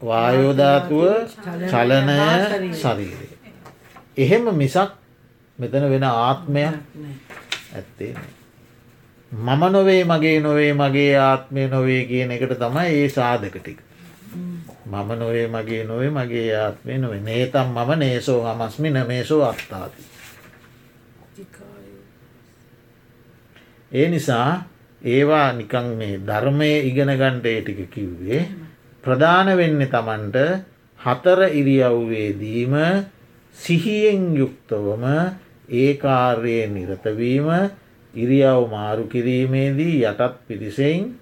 වායෝධාතුව චලනය ශරීරය. එහෙම මිසක් මෙතන වෙන ආත්මයක් ඇත්තේ. මම නොවේ මගේ නොවේ මගේ ආත්මය නොවේ කියන එකට තමයි ඒ සාධක ටික. මම නොවේ මගේ නොවේ මගේ ආත්මය නොවේ නේතම් මම නේසෝ හමස්මි නමේසෝ අත්තාති. ඒ නිසා ඒවා නිකං මේ ධර්මය ඉගෙන ගණ්ඩේ ටික කිව්වේ ප්‍රධාන වෙන්න තමන්ට හතර ඉරියව්වේදීම සිහියෙන් යුක්තවම ඒ කාර්යය නිරතවීම ඉරියව් මාරු කිරීමේදී යටත් පිරිසෙන්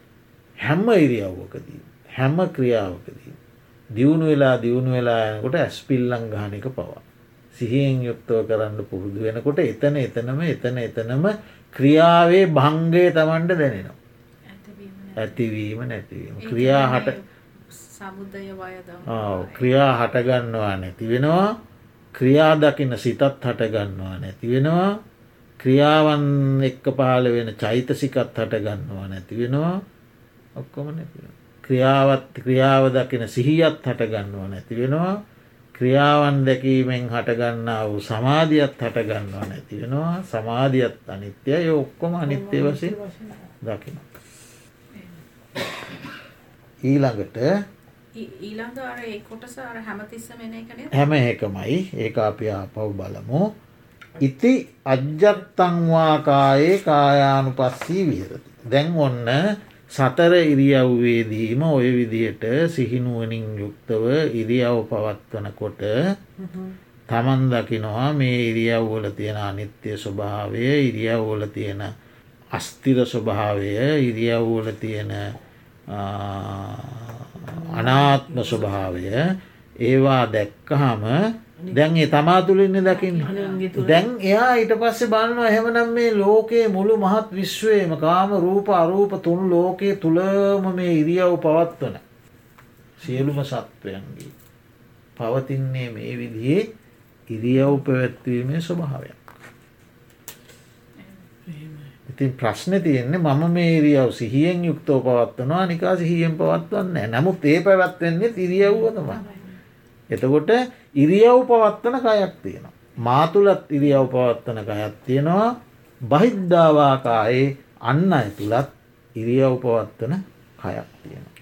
හැම්ම ඉරියව්වකදී. හැම ක්‍රියාවකදී. දියුණු වෙලා දියුණු වෙලා යනකොට ඇස්පිල්ලං ගානක පවා. සිහියෙන් යුක්තව කරන්න පුරුදු වෙනකොට එතන එතනම එතන එතනම ක්‍රියාවේ භංගය තමන්ට දැනෙනවා. ඇතිවීම නැතිවීම. ක්‍රියා හට ක්‍රියා හටගන්නවා නැති වෙනවා ක්‍රියා දකින සිතත් හටගන්නවා නැති වෙනවා ක්‍රියාවන් එක්ක පහල වෙන චෛතසිකත් හටගන්නවා නැති වෙනවා ඔක්කොම නැති ක්‍රියාවත් ක්‍රියාව දකින සිහියත් හටගන්නවා නැති වෙනවා. ක්‍රියාවන් දැකීමෙන් හටගන්නා වූ සමාධියත් හටගන්නවා නැති වෙනවා. සමාධියත් අනිත්‍යය. ඔක්කොම අනිත්‍ය වශයෙන් දකින. ඊළඟට හැම එකමයි. ඒ අපි ආපව් බලමු. ඉති අජ්ජත්තංවාකායේ කායානු පස්සී විහරති. දැන් ඔන්න සතර ඉරියව්වේදීම ඔය විදියට සිහිනුවනින් යුක්තව ඉරියව් පවත්වනකොට තමන් දකිනවා මේ ඉරියව්වල තියෙන අනිත්‍ය ස්වභාවය ඉරියව්වල තියෙන අස්තිර ස්වභාවය ඉරියව්වල තියෙන අනාත්ම ස්වභාවය ඒවා දැක්කහම දැන් ඒ තමා තුළින්න දකින්න. දැන් එයා ඊට පස්සේ බලනවා එහෙමනම් මේ ලෝකයේ මුළු මහත් විශ්වයම කාම රූප අරූප තුන් ලෝකයේ තුළම මේ ඉරියව් පවත්වන සියලුම සත්වයන්ගේ පවතින්නේ මේ විදිහේ ඉරියව් පැවැත්වීමේ ස්වභාවයක්. ඉතින් ප්‍රශ්න තියෙන්නේ මම මේ ඉරියව් සිහියෙන් යුක්තෝ පවත්වනවා නිකා සිහියෙන් පවත්වන්න නමුත් ඒ පැවැත්වෙන්නේ ඉරියව්වතමයි එතකොට ඉරියව් පවත්වන කයක් තියෙනවා. මාතුළත් ඉරියව් පවත්වන කයක් තියෙනවා බහිද්ධාවාකායේ අන්න අය තුළත් ඉරියව් පවත්වන කයක් තියෙනවා.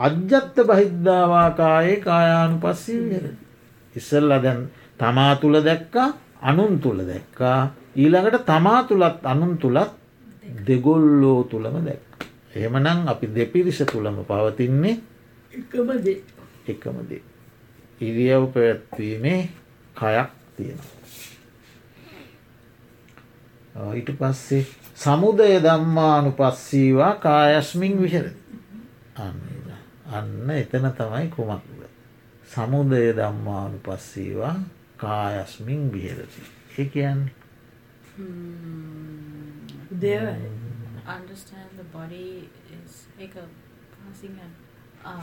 අජ්ජත්ත බහිද්ධාවාකායේ කායානු පස්සී විර. ඉස්සල්ල දැන් තමා තුළ දැක්කා අනුන් තුළ දැක්කා ඊළඟට තමා තුළත් අනුන් තුළත් දෙගොල්ලෝ තුළම දැක්. එහෙමනම් අපි දෙපිරිස තුළම පවතින්නේ එකමදේ එකමදේ. ඉරියව් පැවැත්වීමේ කයක් තියෙන. ඊට පස්සේ සමුදය දම්මානු පස්සීවා කායස්මින් විහර අන්න අන්න එතන තමයි කුමක්ද. සමුදය දම්මානු පස්සීවා කායස්මින් විහරති. ඒ කියන්නේ hmm. දෙව understand the body is එක passing and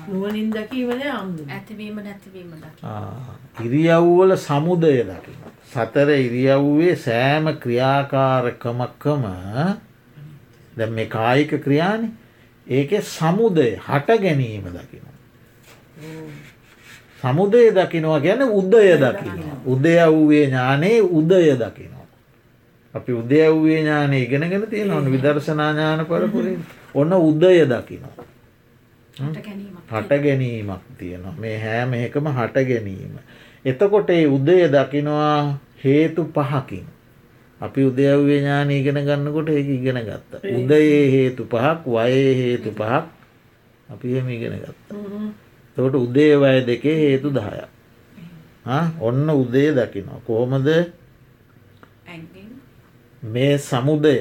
නුවනින් දකීමන ඇතිවීම නැතිවීම දකි ඉරියව්වල සමුදය දකින. සතර ඉරියව්වේ සෑම ක්‍රියාකාරකමක්කම දැ මේ කායික ක්‍රියානි ඒක සමුදය හට ගැනීම දකින. සමුදය දකිනවා ගැන උදය දකින. උදය වූයේ ඥානයේ උදය දකිනවා. අපි උදය වූයේ ඥානය ඉගෙනගෙන තියෙන ඔන්න විදර්ශනාඥාන පරපුරින් ඔන්න උදය දකිනවා. හට ගැනීමක් තියෙනවා මේ හෑම එකම හට ගැනීම. එතකොට ඒ උදය දකිනවා හේතු පහකින්. අපි උදයව්‍ය ඥාන ඉගෙන ගන්නකොට ඒ ඉගෙන ගත්ත. උදයේ හේතු පහක් වයේ හේතු පහක් අපි එම ඉගෙන ගත්ත. තොට උදේ වය දෙකේ හේතු දහයක්. ඔන්න උදේ දකිනවා. කොහොමද මේ සමුදය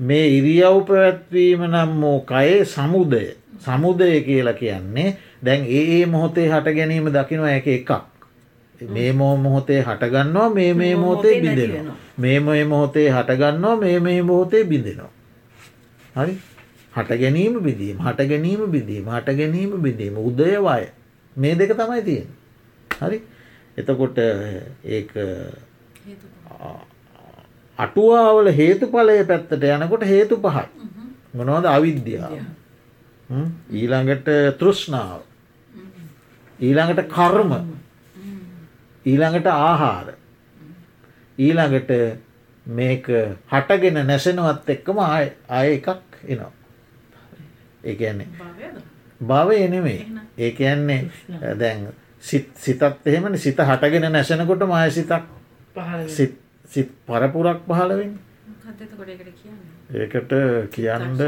මේ ඉරියව් පැවැත්වීම නම් වූ කයේ සමුදය සමුදය කියලා කියන්නේ දැන් ඒ මොහොතේ හට ගැනීම දකිනවා එක එකක්. මේ මෝ මොහොතේ හටගන්නවා මේ මේ මොහොතේ බිඳෙනවා. මේ මොය මොහොතේ හටගන්නවා මේ මේ මොහොතේ බිඳෙනවා. හරි හට ගැනීම බිදීම හට ගැනීම බිදීම හට ගැනීම බිඳීම උදයවාය මේ දෙක තමයි තියෙන. හරි එතකොට ඒ අටුවාවල හේතුඵලය පැත්තට යනකොට හේතු පහයි. මොනවද අවිද්‍යාව. ඊළඟට තෘෂ්ණාව. ඊළඟට කර්ම. ඊළඟට ආහාර. ඊළඟට මේක හටගෙන නැසෙනවත් එක්කම අය එකක් එනවා. ඒන්නේ භව එනෙමේ ඒක යන්නේ දැන් සිතත් එහෙමන. සිත හටගෙන නැසෙනකොට මය සිතක් සිත් පරපුරක් පහලවෙන් ඒකට කියන්න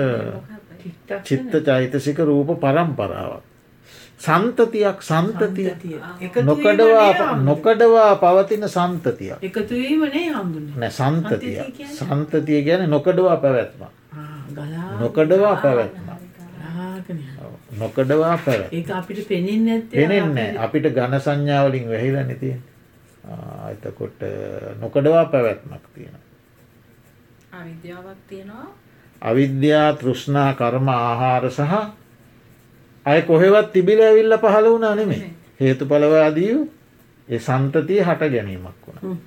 චිත්ත චෛතසික රූප පරම්පරාවක්. සන්තතියක් සන්තතිය. සන්තතිය. එකතු වීම නොකඩවා. නොකඩවා පවතින සන්තතියක් එකතුවීමනේ සන්තතිය. සන්තතිය ගැන නොකඩවා පැවැත්ම ගලා නොකඩවා පැවැත්ම. නොකඩවා පැවැත් ඒක අපිට පෙනෙන්නේ අපිට ගණ සංඥාවලින් වැහිල නැතිය එතකොට නොකඩවා පැවැත්මක් තියෙන අවිද්‍යාවක් තියෙනවා අවිද්‍යා තෘෂ්ණා කර්ම ආහාර සහ අය කොහෙවත් තිබිල ඇවිල්ල පහළ වුණා නෙමේ හේතු පලවාදීව ඒ සන්තතිය හට ගැනීමක් වුණ.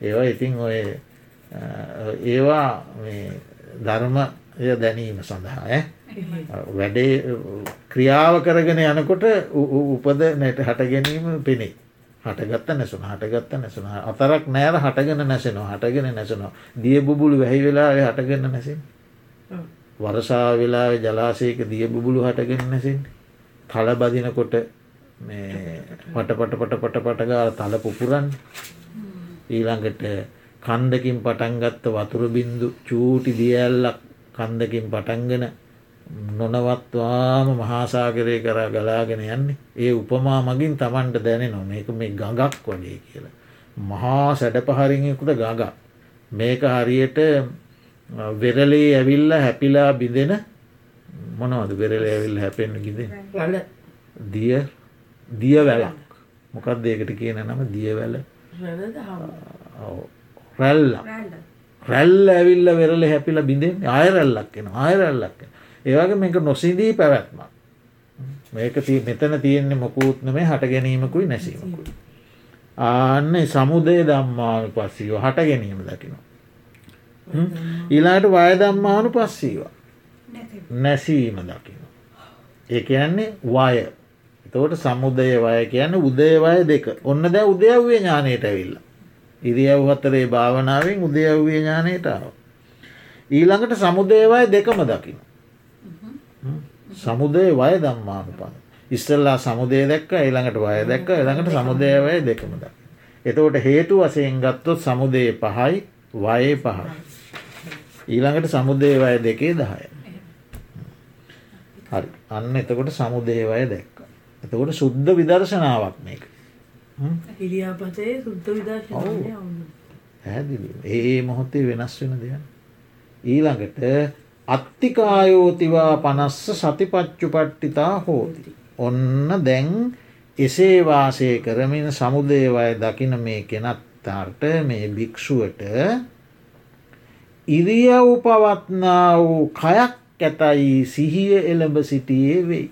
ඒවා ඉතින් ඔය ඒවා ධර්මය දැනීම සඳහා. වැඩේ ක්‍රියාව කරගෙන යනකොට උපද නැට හට ගැනීම පෙනේ. හටගත්ත නැසුන හටගත්ත නැසුන අතරක් නෑර හටගෙන නැසෙනවා හටගෙන නැසනවා. දිය බුබුලු වැහි වෙලා හටගන්න නැසින් වරසා වෙලා ජලාසයක දිය බුබුලු හටගෙන නැසින් තල බදිනකොට මේ පටපට පට පට පටගාල තල පුපුරන් ඊළඟට කන්දකින් පටන්ගත්ත වතුර බින්දු චූටි දියඇල්ලක් කන්දකින් පටන්ගෙන නොනවත්වාම මහාසාගරය කරා ගලාගෙන යන්නේ ඒ උපමා මගින් තමන්ට දැනෙනවා මේක මේ ගඟක් වගේ කියලා. මහා සැඩ පහරිකුට ගඟ. මේක හරියට වෙරලේ ඇවිල්ල හැපිලා බිඳෙන මොනවද වෙරල ඇවිල්ල හැපෙන්න්න ගිදෙන රල දිය දිය වැලක් මොකක් දේකට කියන නම? දියවැල. රැල්ල. රැල්ල. ඇවිල්ල වෙරල හැපිල බිඳෙන් අයරැල්ලක් එෙන අයරැල්ලක් ඒවගේ මේක නොසිදී පැවැත්ම මේක මෙතන තියෙන්නේ මොකූත්න මේ හට ගැනීමකුයි නැසීමකුයි. ආන්න සමුදය දම්මානු පස්සීව හට ගැනීම දකිනවා ඊලාට වයදම්මානු පස්සීවා නැසීම දකින. ඒ කියන්නේ වය එතවට සමුදය වය කියන්න උදේවය දෙක ඔන්න දැ උදයව්වේ ඥානයට ඇවිල්ල. ඉරියව් හතරේ භාවනාවෙන් උදයව්වේ ඥානයට ආව. ඊළඟට සමුදේවය දෙකම දකින. සමුදේ වය දම්මානු පන. ඉස්සල්ලා සමුදේ දැක්ක ඊළඟට වය දැක්ක එළඟට සමුදේවය දෙකම දකි. එතකොට හේතු වසයෙන් ගත්තොත් සමුදේ පහයි වයේ පහයි. ඊළඟට සමුදේවය දෙකේ දහය. හරි අන්න එතකොට සමුදේවය දැක්ක. එතකොට සුද්ධ විදර්ශනාවක් මේක. ඉරියාපතේ සුද්ධ විදර්ශනය පැහැදිලි ඒ මොහොතේ වෙනස් වෙන දෙයක්. ඊළඟට අත්තිකායෝතිවා පනස්ස සතිපච්චු පට්ටිතා හෝති. ඔන්න දැන් එසේ වාසය කරමින් සමුදේවය දකින මේ කෙනත්තාට මේ භික්‍ෂුවට ඉරියව් පවත්නා වූ කයක් ඇතයි සිහිය එළඹ සිටියේ වෙයි.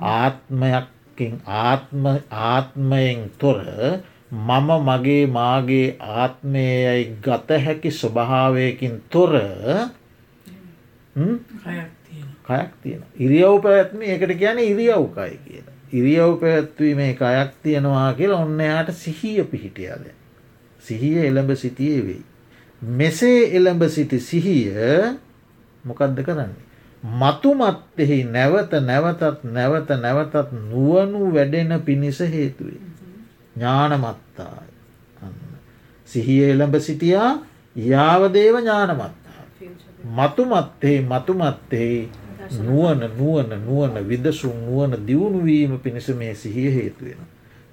ආත්මයක්කින් ආත්ම ආත්මයෙන් තොර මම මගේ මාගේ ආත්මයයි ගත හැකි ස්වභාවයකින් තොර? කයක් තියෙන ඉරියව් පැත්ම එකට කියන ඉරියව්කයි කියලා. ඉරියව් පැත්වීමේ කයක් තියෙනවා කියලා ඔන්න යාට සිහිය පිහිටියද සිහිය එළඹ සිටියේ වෙයි මෙසේ එළඹ සිටි සිහිය මොකක්ද කරන්නේ? මතුමත්තෙහි නැවත නැවතත් නැවත නැවතත් නුවනු වැඩෙන පිණිස හේතුවේ. ඥානමත්තායි. සිහිය එළඹ සිටියා යාවදේව ඥානමත්තා මතුමත්තෙහි මතුමත්තෙහි නුවන නුවන නුවන විදසුන් නුවන දියුණුවීම පිණිස මේ සිහිය හේතුවෙන.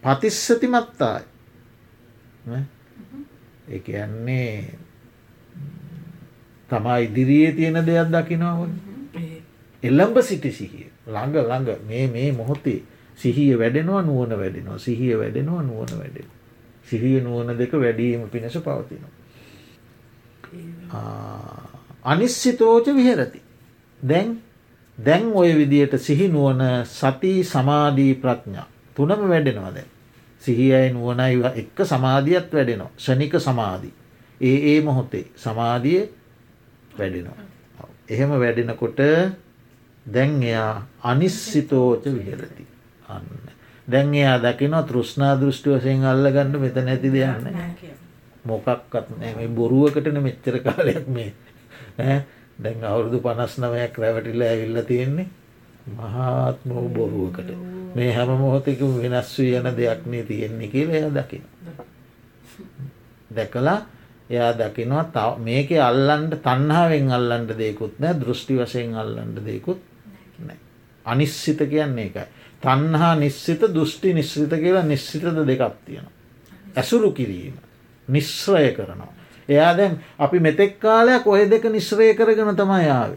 පතිස්සති මත්තායි. එක යන්නේ තමා ඉදිරියේ තියෙන දෙයක් දකිනවා එල්ලම්බ සිටි සිහිය ළඟ ළඟ මේ මේ මොහොතේ සිහිය වැඩෙනවා නුවන වැඩෙනවා සිහිය වැඩෙනවා නුවන වැඩෙන සිහිය නුවන දෙක වැඩීම පිණිස පවතිනවා. අනිශ්සිතෝච විහෙරති. දැන් දැන් ඔය විදියට සිහි නුවන සති සමාධී ප්‍රඥා තුනම වැඩෙනවා දැන්. සිහියයි නුවනයි එක්ක සමාධියත් වැඩෙනවා ෂනික සමාධී. ඒ ඒ මොහොතේ සමාධිය වැඩෙනවා. එහෙම වැඩෙනකොට දැන් එයා අනිශ්සිතෝච විහෙරති. අන්න. දැන් එයා දකිනවා තෘෂ්ණා දෘෂ්ටි වසයෙන් අල්ලගන්න මෙත නැති දෙයන්න මොකක්වත් නෑ. මේ බොරුවකටන මෙච්චර කාලයක් මේ. දැන් අවුරුදු පනස් නවයක් රැවටිල්ල ඇවිල්ල තියෙන්නේ. මහාත්ම වූ බොරුවකට. මේ හැම මොහොතක වෙනස් වී යන දෙයක්නේ තියෙන්නේ කියල එය දකින. දැකලා එයා දකිනවා තව මේක අල්ලන්ට තන්නාවෙන් අල්ලන්ට දෙකුත් නෑ දෘෂ්ටි වශයෙන් අල්ලන්ට දෙකුත් නෑ අනිශ්සිත කියන්නේ එකයි. තන්හා නිශ්සිත දෘෂ්ටි නිශ්‍රිත කියලා නිශ්සිතද දෙකක් තියෙන. ඇසුරු කිරීම නිශ්්‍රය කරනවා. එයා දැන් අපි මෙතෙක් කාලයක් ඔය දෙක නිශ්්‍රය කරගෙන තමයි යාව.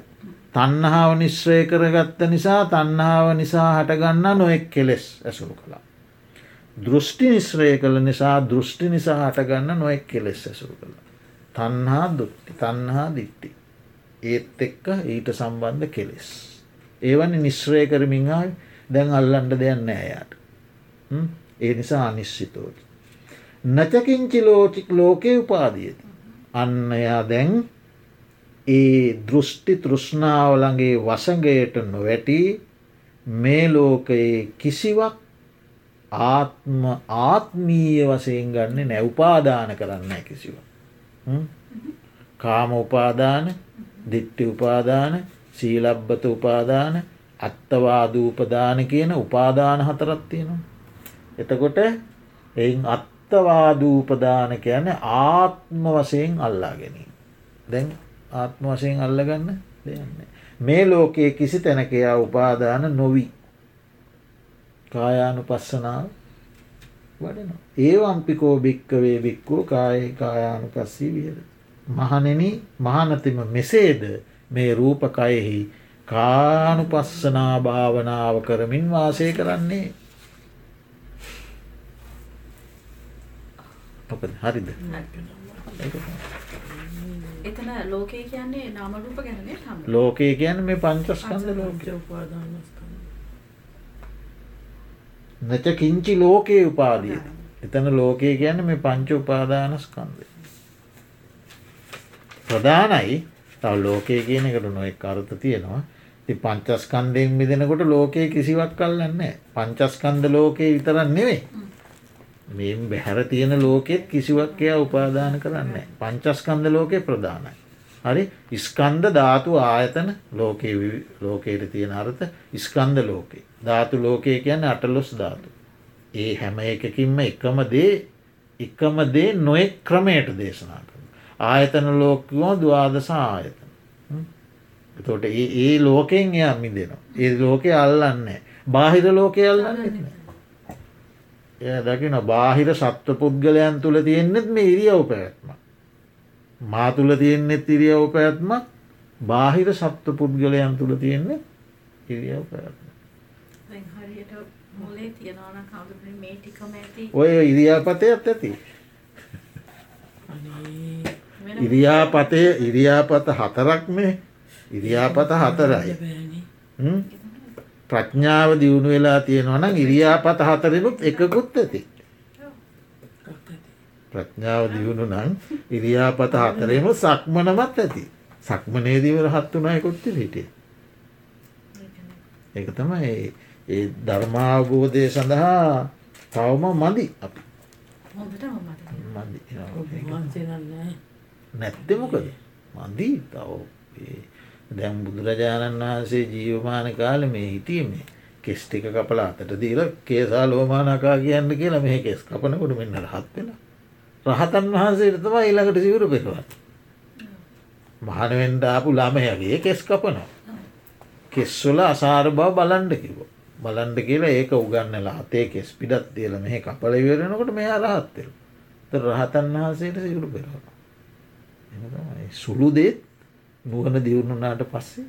තන්නහාාව නිශ්්‍රය කරගත්ත නිසා තන්නාව නිසා හටගන්න නොෙක් කෙලෙස් ඇසුරු කළා. දෘෂ්ටි නිශ්‍රය කළ නිසා දෘෂ්ටි නිසා හටගන්න නොෙක් කෙලෙස් ඇසුරු කළ. තන්හා දුක්ති තන්හා දිට්ටි. ඒත් එක්ක ඊට සම්බන්ධ කෙලෙස්. ඒවනි නිශ්්‍රය කරමින් ආයි දැන් අල්ලන්ඩ දෙයන්න ඇයට. ඒ නිසා අනිශ්චිතෝට. නචකින්චි ලෝචික් ලෝකය උපාදියති. අන්න එයා දැන් ඒ දෘෂ්ටි තෘෂ්ණාවලගේ වසගයට නොවැටි මේ ලෝකයේ කිසිවක් ආත්ම ආත්මීය වසයෙන් ගන්න නැව්පාදාන කරන්න කිසිව. කාම උපාදාන දිට්ටි උපාදාන සීලබ්බත උපාදාන අත්තවාදූපදාන කියන උපාදාන හතරත් තියෙනවා. එතකොට එයින් අත් අත්තවාදූපදාන කියන ආත්ම වසයෙන් අල්ලා ගැනීම. දැන් ආත්ම වසයෙන් අල්ලගන්න දෙයන්න. මේ ලෝකයේ කිසි තැනකයා උපාදාන නොවී කායානු පස්සනාව වඩන. ඒවම්පිකෝ භික්කවේ භික්කෝ කාය කායානු පස්සී වියද. මහනෙන මහනතිම මෙසේද මේ රූපකයෙහි කානු පස්සනා භාවනාව කරමින් වාසය කරන්නේ? හරිද? එතන ලෝකය කියන්නේ නාමරූප ගැනේ ලෝකය කියන මේ පංචස්කන්ද ලෝක නච කිංචි ලෝකයේ උපාදිය එතන ලෝකය කියන්න මේ පංච උපාදානස්කන්ද ප්‍රධානයි තව ලෝකය කියන එකට නොෙක් අර්ථ තියෙනවා. ති පංචස්කන්දයෙන් මිදෙනකොට ලෝකයේ කිසිවක් කල්ලන්න පංචස්කන්ද ලෝකයේ විතරන්න නෙවේ මේ බැහැර තියෙන ලෝකෙත් කිසිවක් එයා උපාදාන කරන්න පංචස්කන්ද ලෝකය ප්‍රධානයි. හරි ඉස්කන්ද ධාතු ආයතන ලෝකය ලෝකයට තියෙන අර්ථ ඉස්කන්ද ලෝකේ ධාතු ලෝකය කියන්න අටලොස් ධාතු. ඒ හැම එකකින්ම එකම දේ එකම දේ නොෙක් ක්‍රමයට දේශනා කරන. ආයතන ලෝකවෝ දවාදස ආයතන. තොට ඒ ලෝකෙන් එයා මිදෙනවා. ඒ ලෝකෙ අල්ලන්නේ. බාහිර ලෝකය අල්ලන්න. එය දකින බාහිර සත්ව පුද්ගලයන් තුළ තියෙන්නෙත් මේ ඉරියව් පැවැත්ම. මා තුළ තියෙන්නෙත් ඉරියව් පැත්මක් බාහිර සත්ව පුද්ගලයන් තුළ තියෙන්නේ ඉරියව් පැත්ම. ඔය ඉරියාපතයත් ඇති. ඉරියාපතය ඉරියාපත හතරක් මේ ඉරියාපත හතරයි. ප්‍රඥාව දියුණු වෙලා තියෙනවා නම් ඉරියාපත හතරෙනුත් එකකුත් ඇති. ප්‍රඥාව දියුණු නම් ඉරියාපත හතරෙම සක්මනමත් ඇති. සක්මනේදීව රහත් වනායකොත්ති හිටිය. එක තමයි ඒ ධර්මාවබෝධය සඳහා තවම මදි අපි නැත්තෙමකද මදී තව දැම් බුදුරජාණන් වහන්සේ ජීවමාන කාල මේ හිටියීමේ කෙස් ටික කපල අතට දීල කේසා ලෝමානකා කියන්න කියලා මේ කෙස් කපනකොට මෙන්න රහත් වෙන. රහතන් වහන්සේට තම ඊළඟට සිවුරු පෙරවත්. මහනවෙන්ඩ ආපු ළමයගේ කෙස් කපනවා. කෙස්වල අසාර බව බලන්ඩ කිව. බලන්ඩ කියලා ඒක උගන්නලා අතේ කෙස් පිඩත් තියල මෙහ කපල ඉවරෙනකොට මෙයා රහත්තෙල්. රහතන් වහන්සේට සිවුරු පෙරවා. සුළු දේත් නුවන දියුණුනාට පස්සේ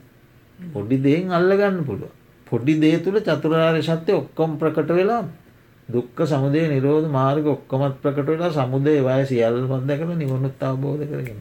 පොඩි දෙයෙන් අල්ලගන්න පුළුව. පොඩි දේ තුළ චතුරාර්ය සත්‍යය ඔක්කොම් ප්‍රකට වෙලා දුක්ක සමුදේ නිරෝධ මාර්ග ඔක්කොමත් ප්‍රකට වෙලා සමුදේ වය සියල් බන්ධ කළ නිවනුත් අවබෝධ කරගෙන.